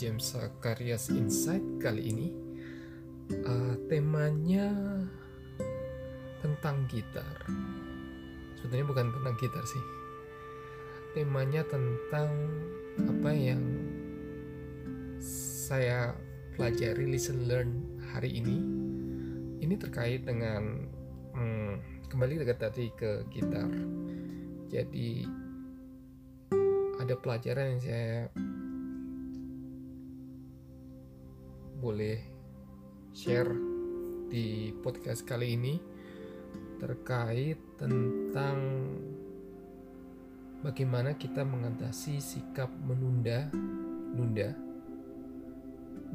James Karyas Insight kali ini. Uh, temanya tentang gitar. Sebetulnya bukan tentang gitar sih. Temanya tentang apa yang saya pelajari listen learn hari ini. Ini terkait dengan hmm, kembali tadi ke gitar. Jadi ada pelajaran yang saya boleh share di podcast kali ini terkait tentang bagaimana kita mengatasi sikap menunda nunda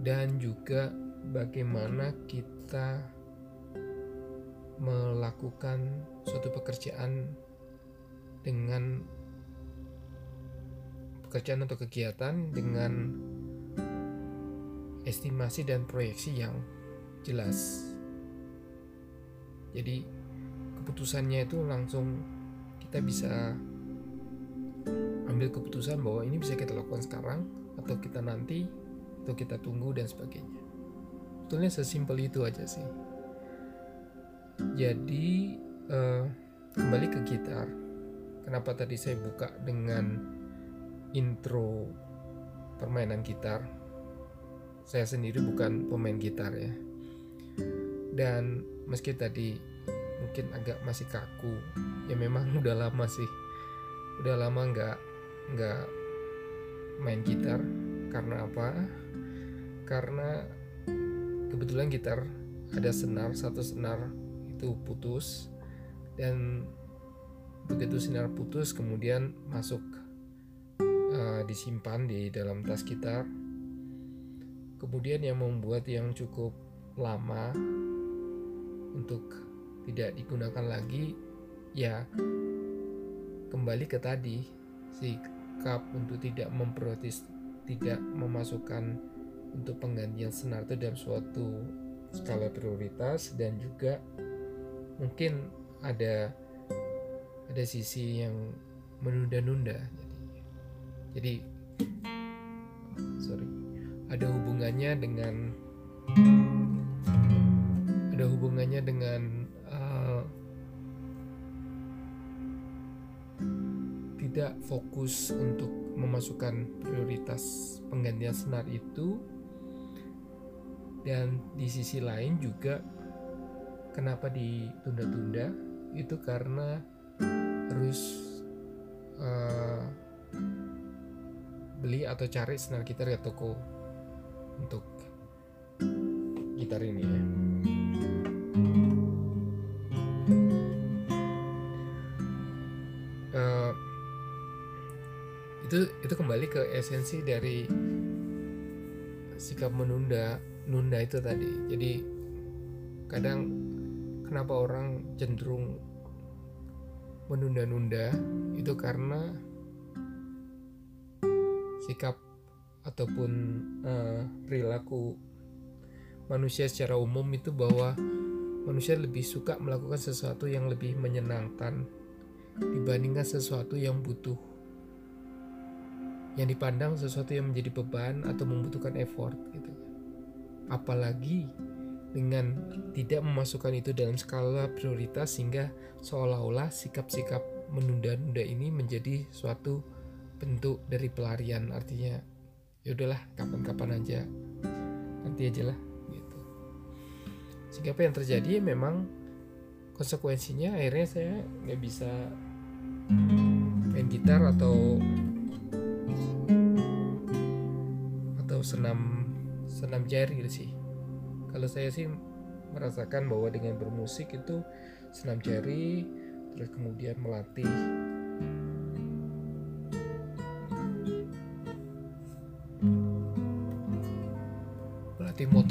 dan juga bagaimana kita melakukan suatu pekerjaan dengan pekerjaan atau kegiatan dengan estimasi dan proyeksi yang jelas. Jadi keputusannya itu langsung kita bisa ambil keputusan bahwa ini bisa kita lakukan sekarang atau kita nanti atau kita tunggu dan sebagainya. Sebetulnya sesimpel itu aja sih. Jadi uh, kembali ke gitar. Kenapa tadi saya buka dengan intro permainan gitar. Saya sendiri bukan pemain gitar ya. Dan meski tadi mungkin agak masih kaku, ya memang udah lama sih. Udah lama nggak nggak main gitar. Karena apa? Karena kebetulan gitar ada senar satu senar itu putus dan begitu sinar putus kemudian masuk uh, disimpan di dalam tas gitar. Kemudian yang membuat yang cukup lama untuk tidak digunakan lagi ya kembali ke tadi sikap untuk tidak memprotes tidak memasukkan untuk penggantian senar itu dalam suatu skala prioritas dan juga mungkin ada ada sisi yang menunda-nunda. Jadi sorry ada hubungannya dengan ada hubungannya dengan uh, tidak fokus untuk memasukkan prioritas penggantian senar itu. Dan di sisi lain juga kenapa ditunda-tunda? Itu karena harus uh, beli atau cari senar gitar di toko untuk gitar ini ya. Uh, itu itu kembali ke esensi dari sikap menunda nunda itu tadi. Jadi kadang kenapa orang cenderung menunda-nunda itu karena sikap ataupun uh, perilaku manusia secara umum itu bahwa manusia lebih suka melakukan sesuatu yang lebih menyenangkan dibandingkan sesuatu yang butuh. Yang dipandang sesuatu yang menjadi beban atau membutuhkan effort gitu. Apalagi dengan tidak memasukkan itu dalam skala prioritas sehingga seolah-olah sikap-sikap menunda-nunda ini menjadi suatu bentuk dari pelarian artinya ya udahlah kapan-kapan aja. Nanti aja lah gitu. Sehingga apa yang terjadi memang konsekuensinya akhirnya saya nggak bisa main gitar atau atau senam senam jari gitu sih. Kalau saya sih merasakan bahwa dengan bermusik itu senam jari terus kemudian melatih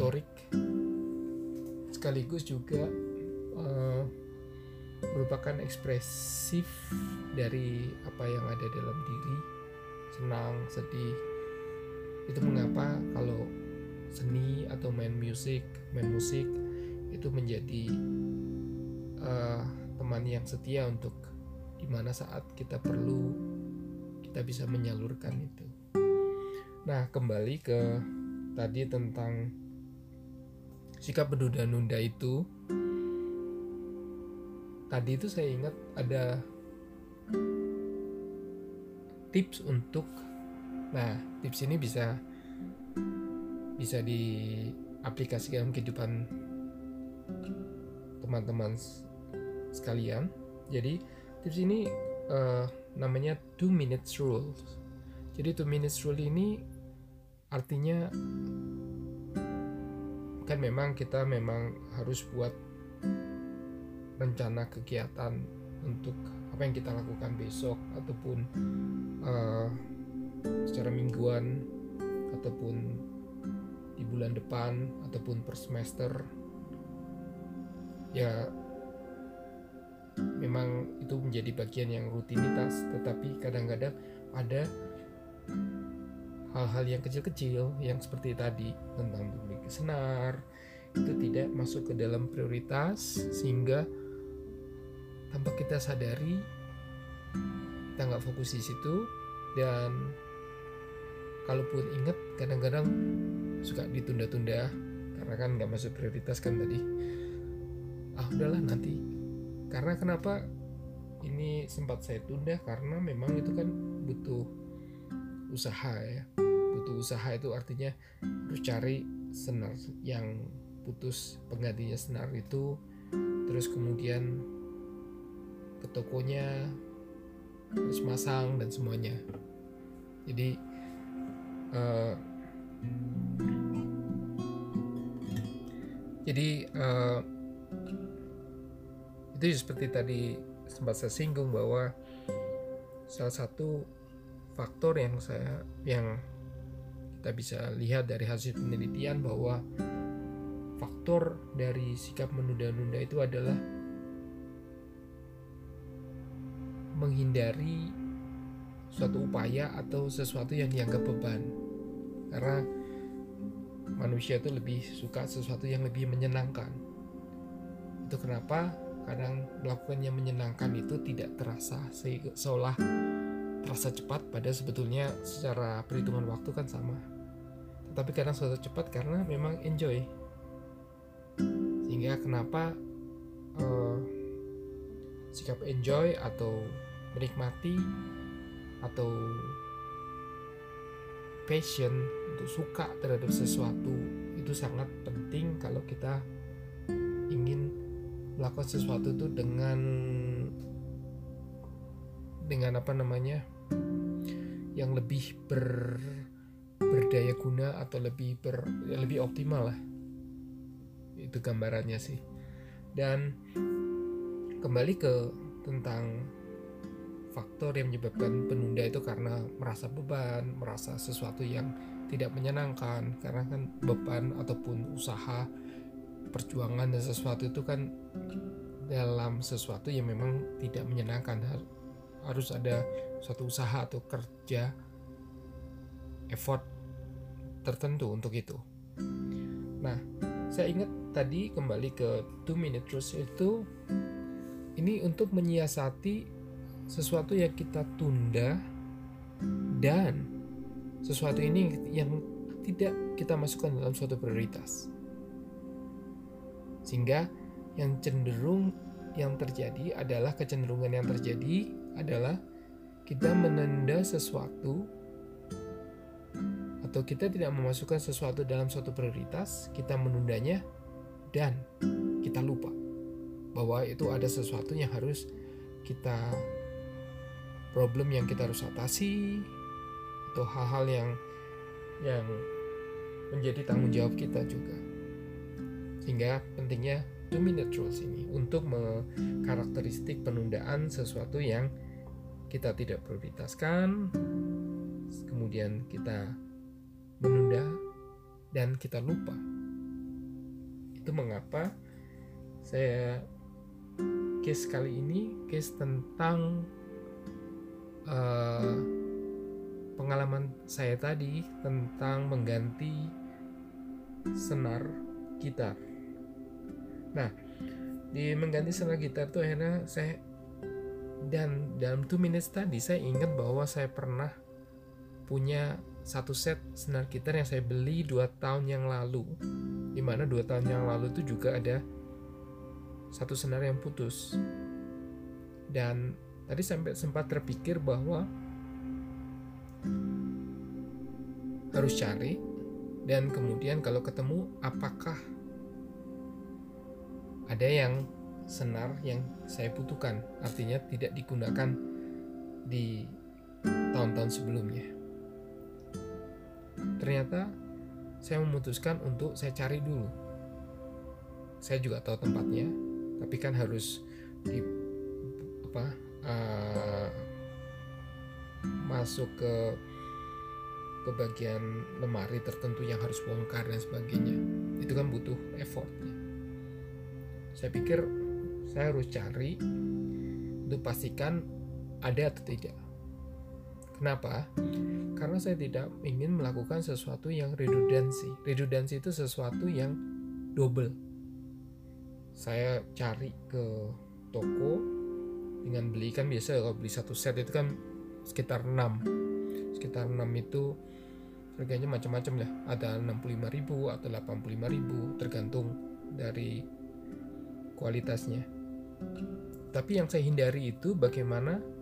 motorik sekaligus juga uh, merupakan ekspresif dari apa yang ada dalam diri. Senang sedih. Itu mengapa kalau seni atau main musik main musik itu menjadi uh, teman yang setia untuk di mana saat kita perlu kita bisa menyalurkan itu. Nah, kembali ke tadi tentang sikap menunda-nunda itu. Tadi itu saya ingat ada tips untuk nah, tips ini bisa bisa diaplikasikan kehidupan teman-teman sekalian. Jadi tips ini uh, namanya two minutes rule. Jadi two minutes rule ini artinya kan memang kita memang harus buat rencana kegiatan untuk apa yang kita lakukan besok ataupun uh, secara mingguan ataupun di bulan depan ataupun per semester. Ya memang itu menjadi bagian yang rutinitas tetapi kadang-kadang ada hal-hal yang kecil-kecil yang seperti tadi tentang memiliki senar itu tidak masuk ke dalam prioritas sehingga tanpa kita sadari kita nggak fokus di situ. Dan kalaupun ingat kadang-kadang suka ditunda-tunda karena kan nggak masuk prioritas kan tadi. Ah udahlah nanti. Karena kenapa ini sempat saya tunda? Karena memang itu kan butuh usaha ya butuh usaha itu artinya harus cari senar yang putus penggantinya senar itu terus kemudian ke tokonya terus masang dan semuanya. Jadi uh, jadi uh, itu seperti tadi sempat saya singgung bahwa salah satu faktor yang saya yang kita bisa lihat dari hasil penelitian bahwa faktor dari sikap menunda-nunda itu adalah menghindari suatu upaya atau sesuatu yang dianggap beban. Karena manusia itu lebih suka sesuatu yang lebih menyenangkan. Itu kenapa? Kadang melakukan yang menyenangkan itu tidak terasa seolah terasa cepat pada sebetulnya secara perhitungan waktu kan sama tetapi kadang suatu cepat karena memang enjoy. Sehingga kenapa uh, sikap enjoy atau menikmati atau passion untuk suka terhadap sesuatu itu sangat penting kalau kita ingin melakukan sesuatu itu dengan dengan apa namanya yang lebih ber berdaya guna atau lebih ber ya lebih optimal lah. Itu gambarannya sih. Dan kembali ke tentang faktor yang menyebabkan penunda itu karena merasa beban merasa sesuatu yang tidak menyenangkan. Karena kan beban ataupun usaha perjuangan dan sesuatu itu kan dalam sesuatu yang memang tidak menyenangkan. Harus ada suatu usaha atau kerja effort tertentu untuk itu. Nah, saya ingat tadi kembali ke two minute rules itu ini untuk menyiasati sesuatu yang kita tunda dan sesuatu ini yang tidak kita masukkan dalam suatu prioritas. Sehingga yang cenderung yang terjadi adalah kecenderungan yang terjadi adalah kita menunda sesuatu atau kita tidak memasukkan sesuatu dalam suatu prioritas, kita menundanya dan kita lupa bahwa itu ada sesuatu yang harus kita problem yang kita harus atasi atau hal-hal yang yang menjadi tanggung jawab kita juga. Sehingga pentingnya two minute rules ini untuk mengkarakteristik penundaan sesuatu yang kita tidak prioritaskan, kemudian kita menunda dan kita lupa. Itu mengapa saya case kali ini case tentang uh, pengalaman saya tadi tentang mengganti senar gitar Nah, di mengganti senar gitar tuh akhirnya saya dan dalam two minutes tadi saya ingat bahwa saya pernah punya satu set senar gitar yang saya beli dua tahun yang lalu. Di mana dua tahun yang lalu itu juga ada satu senar yang putus. Dan tadi sampai sempat terpikir bahwa harus cari dan kemudian kalau ketemu apakah ada yang senar yang saya butuhkan? Artinya tidak digunakan di tahun-tahun sebelumnya ternyata saya memutuskan untuk saya cari dulu. Saya juga tahu tempatnya tapi kan harus di apa uh, masuk ke ke bagian lemari tertentu yang harus bongkar dan sebagainya. Itu kan butuh effortnya. Saya pikir saya harus cari untuk pastikan ada atau tidak kenapa? Karena saya tidak ingin melakukan sesuatu yang redundansi. Redundansi itu sesuatu yang double. Saya cari ke toko dengan beli kan biasa kalau beli satu set itu kan sekitar 6 sekitar 6 itu harganya macam-macam ya ada 65.000 atau 85.000 tergantung dari kualitasnya. Tapi yang saya hindari itu bagaimana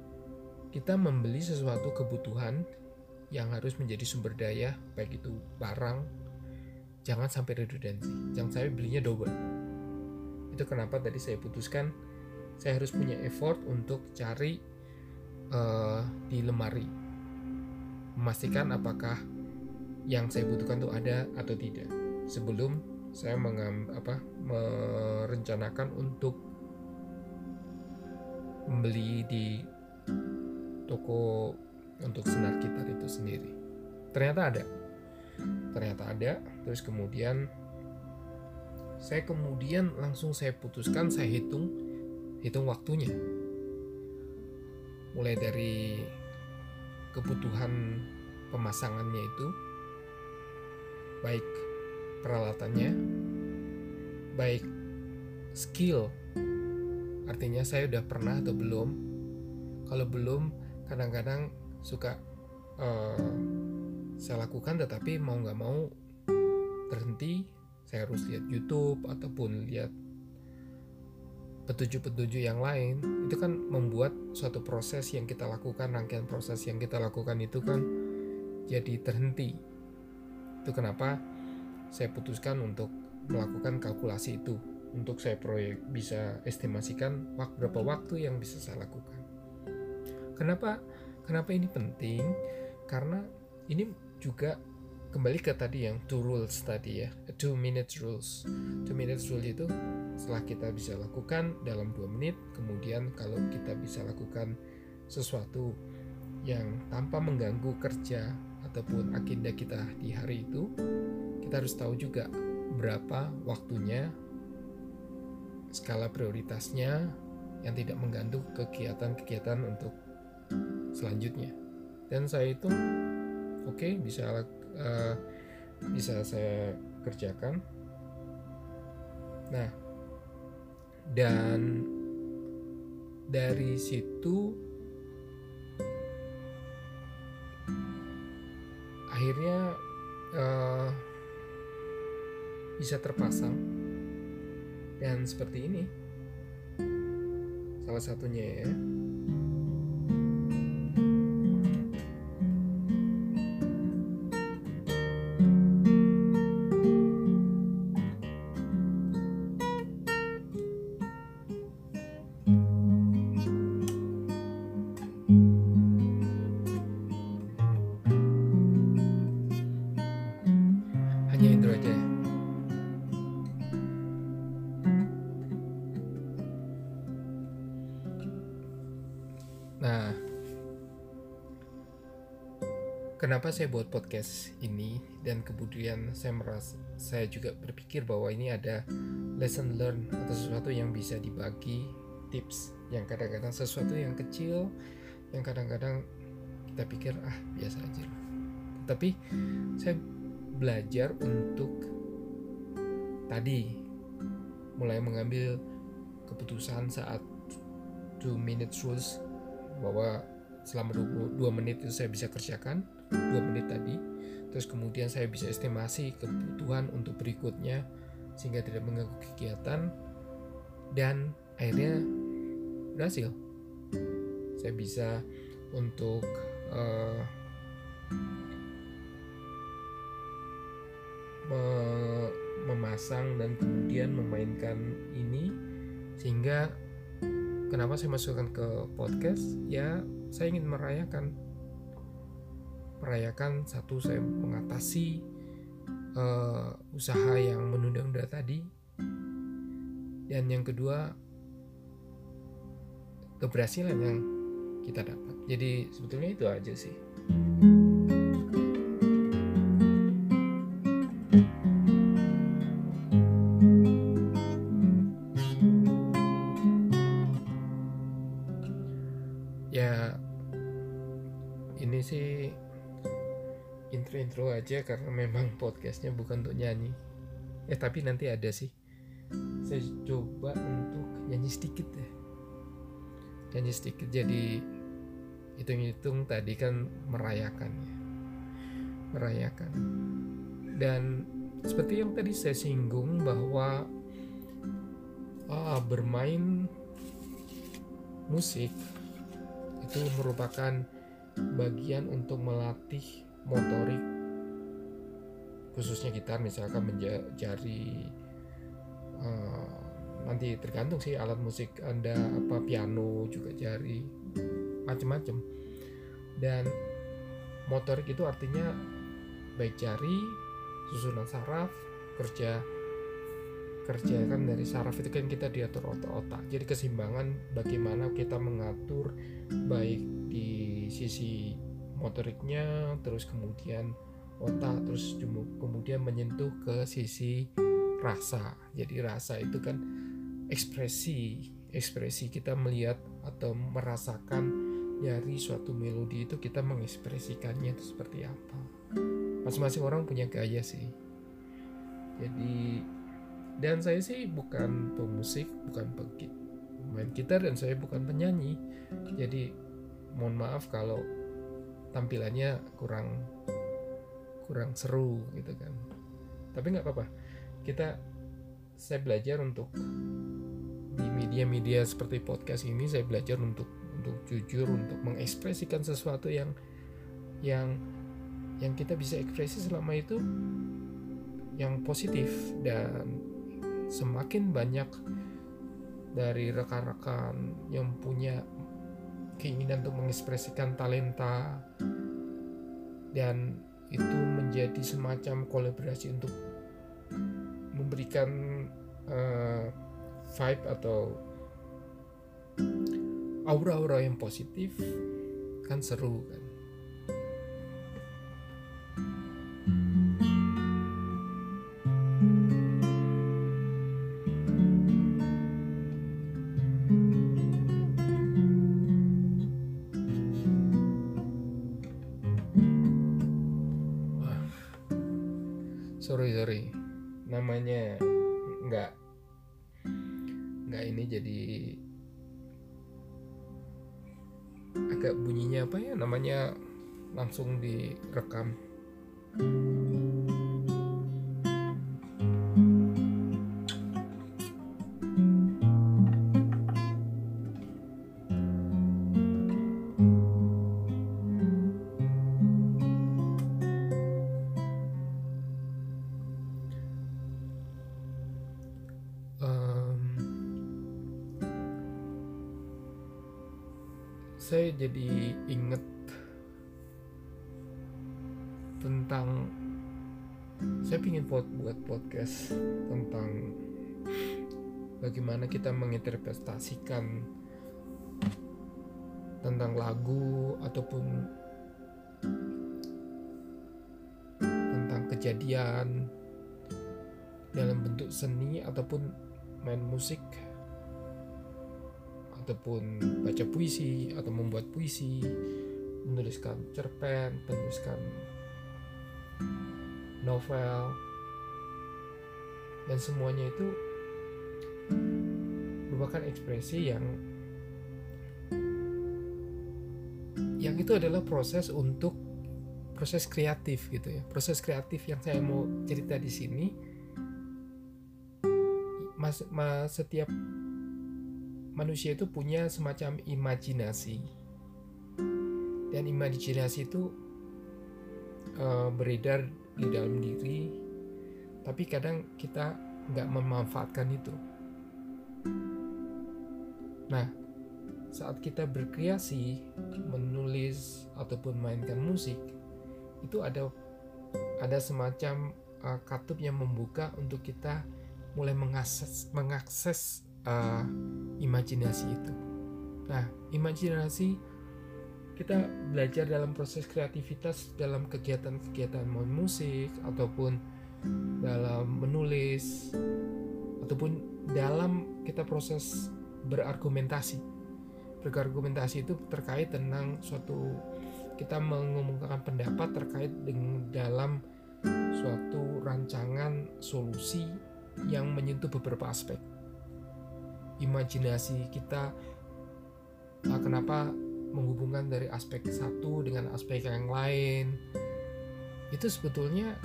kita membeli sesuatu kebutuhan yang harus menjadi sumber daya baik itu barang jangan sampai redundansi. Jangan sampai belinya double. Itu kenapa tadi saya putuskan saya harus punya effort untuk cari uh, di lemari. Memastikan apakah yang saya butuhkan itu ada atau tidak. Sebelum saya mengam, apa, merencanakan untuk membeli di toko untuk senar gitar itu sendiri ternyata ada ternyata ada terus kemudian saya kemudian langsung saya putuskan saya hitung hitung waktunya mulai dari kebutuhan pemasangannya itu baik peralatannya, baik skill. Artinya saya udah pernah atau belum? Kalau belum, kadang-kadang suka uh, saya lakukan, tetapi mau nggak mau terhenti. Saya harus lihat YouTube ataupun lihat petunjuk-petunjuk yang lain. Itu kan membuat suatu proses yang kita lakukan, rangkaian proses yang kita lakukan itu kan jadi terhenti itu kenapa saya putuskan untuk melakukan kalkulasi itu untuk saya proyek bisa estimasikan waktu berapa waktu yang bisa saya lakukan. Kenapa kenapa ini penting? Karena ini juga kembali ke tadi yang two rules tadi ya, two minutes rules. Two minutes rule itu setelah kita bisa lakukan dalam dua menit, kemudian kalau kita bisa lakukan sesuatu yang tanpa mengganggu kerja ataupun agenda kita di hari itu, kita harus tahu juga berapa waktunya, skala prioritasnya yang tidak mengganggu kegiatan-kegiatan untuk selanjutnya. Dan saya itu oke okay, bisa uh, bisa saya kerjakan. Nah, dan dari situ akhirnya uh, bisa terpasang dan seperti ini salah satunya ya kenapa saya buat podcast ini dan kemudian saya merasa saya juga berpikir bahwa ini ada lesson learn atau sesuatu yang bisa dibagi tips yang kadang-kadang sesuatu yang kecil yang kadang-kadang kita pikir ah biasa aja. Lah tapi saya belajar untuk tadi mulai mengambil keputusan saat 2 minutes rules bahwa selama 22 menit itu saya bisa kerjakan 2 menit tadi. Terus kemudian saya bisa estimasi kebutuhan untuk berikutnya sehingga tidak mengganggu kegiatan. Dan akhirnya berhasil. Saya bisa untuk uh, me memasang dan kemudian memainkan ini sehingga kenapa saya masukkan ke podcast? Ya saya ingin merayakan. Merayakan satu saya mengatasi uh, usaha yang menunda-nunda tadi. Dan yang kedua keberhasilan yang kita dapat. Jadi sebetulnya itu aja sih intro-intro aja karena memang podcastnya bukan untuk nyanyi. Eh tapi nanti ada sih. Saya coba untuk nyanyi sedikit ya. Nyanyi sedikit jadi hitung-hitung tadi kan merayakan ya. Merayakan. Dan seperti yang tadi saya singgung bahwa ah, bermain musik itu merupakan bagian untuk melatih motorik khususnya gitar misalkan menjari uh, nanti tergantung sih alat musik anda apa piano juga jari macam-macam dan motorik itu artinya baik jari susunan saraf kerja kerja kan dari saraf itu kan kita diatur otak-otak. Jadi keseimbangan bagaimana kita mengatur baik di sisi motoriknya terus kemudian otak terus kemudian menyentuh ke sisi rasa. Jadi rasa itu kan ekspresi ekspresi kita melihat atau merasakan dari suatu melodi itu kita mengekspresikannya itu seperti apa. Masing-masing orang punya gaya sih. Jadi dan saya sih bukan pemusik bukan pemain gitar dan saya bukan penyanyi. Jadi mohon maaf kalau tampilannya kurang kurang seru gitu kan. Tapi nggak apa-apa. Kita saya belajar untuk di media-media seperti podcast ini saya belajar untuk untuk jujur untuk mengekspresikan sesuatu yang yang yang kita bisa ekspresi selama itu yang positif dan semakin banyak dari rekan-rekan yang punya keinginan untuk mengekspresikan talenta dan itu menjadi semacam kolaborasi untuk memberikan uh, vibe atau aura-aura yang positif kan seru kan namanya nggak nggak ini jadi agak bunyinya apa ya namanya langsung direkam kita menginterpretasikan tentang lagu ataupun tentang kejadian dalam bentuk seni ataupun main musik ataupun baca puisi atau membuat puisi, menuliskan cerpen, menuliskan novel, dan semuanya itu merupakan ekspresi yang yang itu adalah proses untuk proses kreatif gitu ya. Proses kreatif yang saya mau cerita di sini mas, mas setiap manusia itu punya semacam imajinasi. Dan imajinasi itu uh, beredar di dalam diri tapi kadang kita nggak memanfaatkan itu nah saat kita berkreasi menulis ataupun mainkan musik itu ada ada semacam uh, katup yang membuka untuk kita mulai mengakses mengakses uh, imajinasi itu. Nah, imajinasi kita belajar dalam proses kreativitas dalam kegiatan-kegiatan main musik ataupun dalam menulis ataupun dalam kita proses berargumentasi. Berargumentasi itu terkait tentang suatu kita mengumumkan pendapat terkait dengan dalam suatu rancangan solusi yang menyentuh beberapa aspek imajinasi kita uh, kenapa menghubungkan dari aspek satu dengan aspek yang lain itu sebetulnya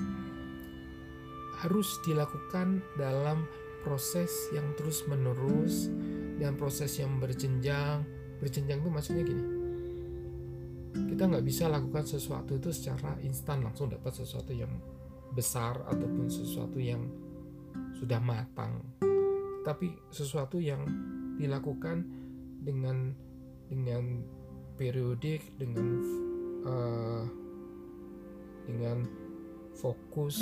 harus dilakukan dalam proses yang terus menerus dan proses yang berjenjang berjenjang itu maksudnya gini. Kita nggak bisa lakukan sesuatu itu secara instan langsung dapat sesuatu yang besar ataupun sesuatu yang sudah matang. Tapi sesuatu yang dilakukan dengan dengan periodik dengan uh, dengan fokus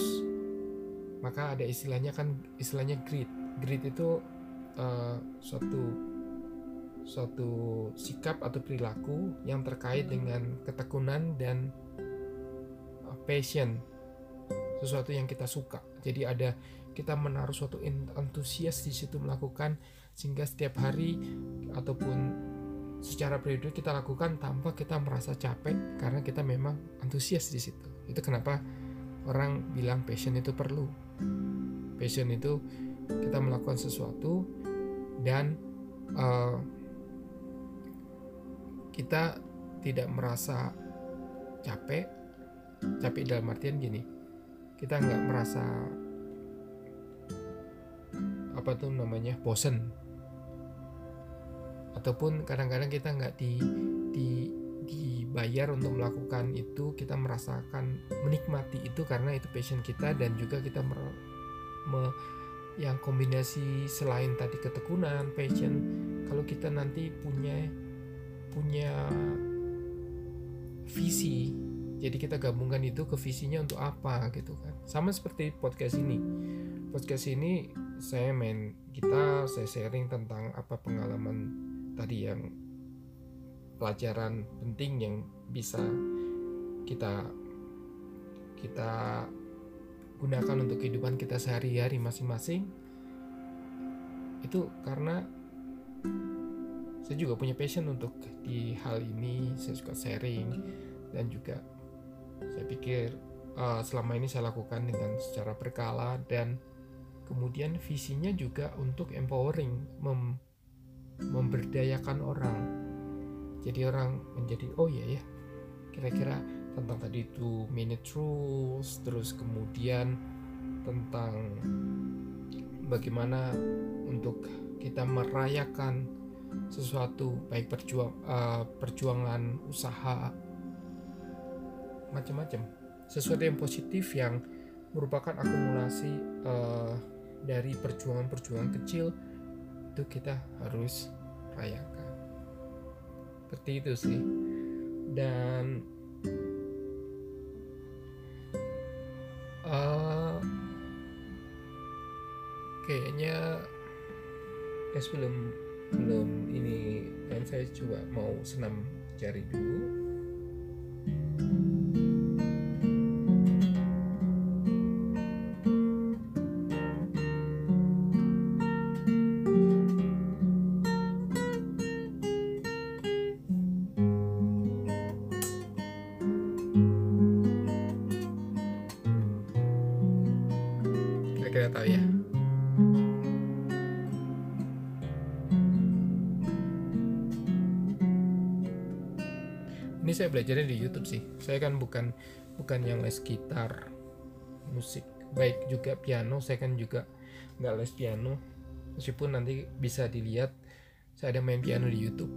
maka ada istilahnya kan istilahnya grit grit itu uh, suatu suatu sikap atau perilaku yang terkait dengan ketekunan dan uh, passion sesuatu yang kita suka jadi ada kita menaruh suatu antusias di situ melakukan sehingga setiap hari ataupun secara periode kita lakukan tanpa kita merasa capek karena kita memang antusias di situ. Itu kenapa orang bilang passion itu perlu. Passion itu kita melakukan sesuatu dan uh, kita tidak merasa capek. Capek dalam artian gini, kita nggak merasa apa tuh namanya bosen ataupun kadang-kadang kita nggak di, di dibayar untuk melakukan itu kita merasakan menikmati itu karena itu passion kita dan juga kita mer, me, yang kombinasi selain tadi ketekunan passion kalau kita nanti punya punya visi jadi kita gabungkan itu ke visinya untuk apa gitu kan. Sama seperti podcast ini. Podcast ini saya main gitar, saya sharing tentang apa pengalaman tadi yang pelajaran penting yang bisa kita kita gunakan untuk kehidupan kita sehari-hari masing-masing itu karena saya juga punya passion untuk di hal ini saya suka sharing dan juga saya pikir uh, selama ini saya lakukan dengan secara berkala dan kemudian visinya juga untuk empowering mem memberdayakan orang. Jadi orang menjadi oh ya ya kira-kira tentang tadi itu minute rules terus kemudian tentang bagaimana untuk kita merayakan sesuatu baik perjuang uh, perjuangan usaha macam-macam. Sesuatu yang positif yang merupakan akumulasi uh, dari perjuangan-perjuangan kecil itu kita harus rayakan. Seperti itu sih. Dan kayaknya guys belum belum ini. Dan saya coba mau senam jari dulu ini saya belajarnya di YouTube sih. Saya kan bukan bukan yang les gitar musik. Baik juga piano saya kan juga nggak les piano. Meskipun nanti bisa dilihat saya ada main piano di YouTube.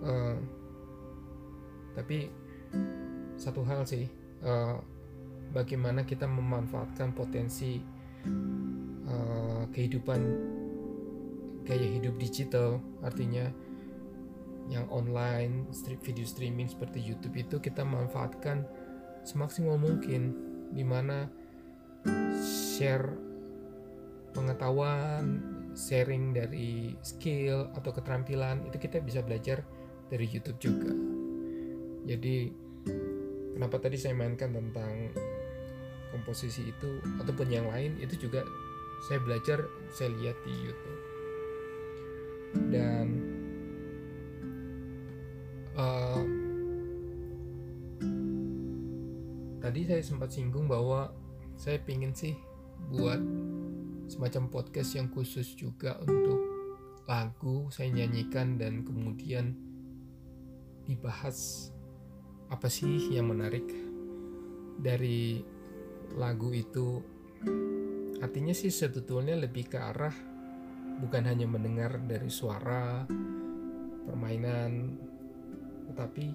Uh, tapi satu hal sih uh, bagaimana kita memanfaatkan potensi uh, kehidupan gaya hidup digital. Artinya yang online video streaming seperti YouTube itu kita manfaatkan semaksimal mungkin di mana share pengetahuan sharing dari skill atau keterampilan itu kita bisa belajar dari YouTube juga. Jadi kenapa tadi saya mainkan tentang komposisi itu ataupun yang lain itu juga saya belajar saya lihat di YouTube. Dan uh, tadi saya sempat singgung bahwa saya pingin sih buat semacam podcast yang khusus juga untuk lagu saya nyanyikan dan kemudian dibahas apa sih yang menarik dari lagu itu. Artinya sih sebetulnya lebih ke arah bukan hanya mendengar dari suara permainan tetapi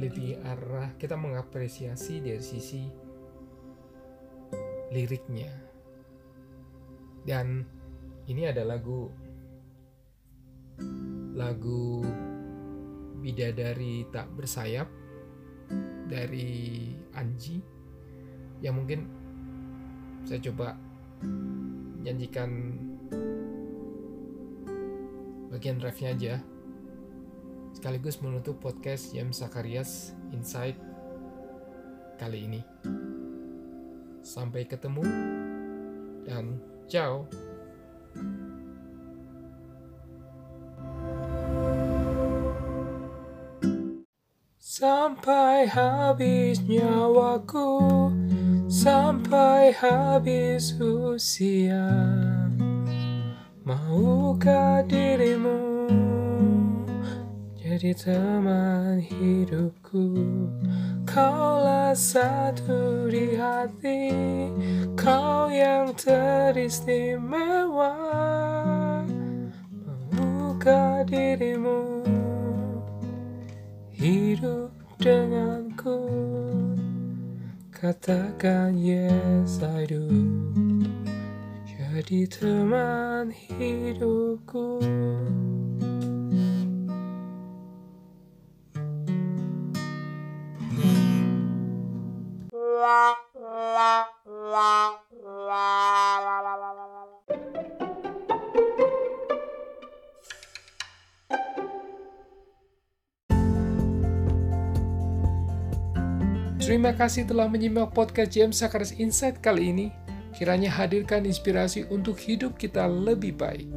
lebih arah kita mengapresiasi dari sisi liriknya. Dan ini ada lagu lagu bidadari tak bersayap dari Anji yang mungkin saya coba nyanyikan bagian refnya aja sekaligus menutup podcast James Sakarias Insight kali ini. Sampai ketemu dan ciao. Sampai habis nyawaku, sampai habis usia, maukah dirimu? Jadi teman hidupku. Kaulah satu di hati Kau yang teristimewa. Maukah dirimu Hidup denganku. Katakan yes I do. Jadi teman hidupku Terima kasih telah menyimak podcast James Sakaris Insight kali ini. Kiranya hadirkan inspirasi untuk hidup kita lebih baik.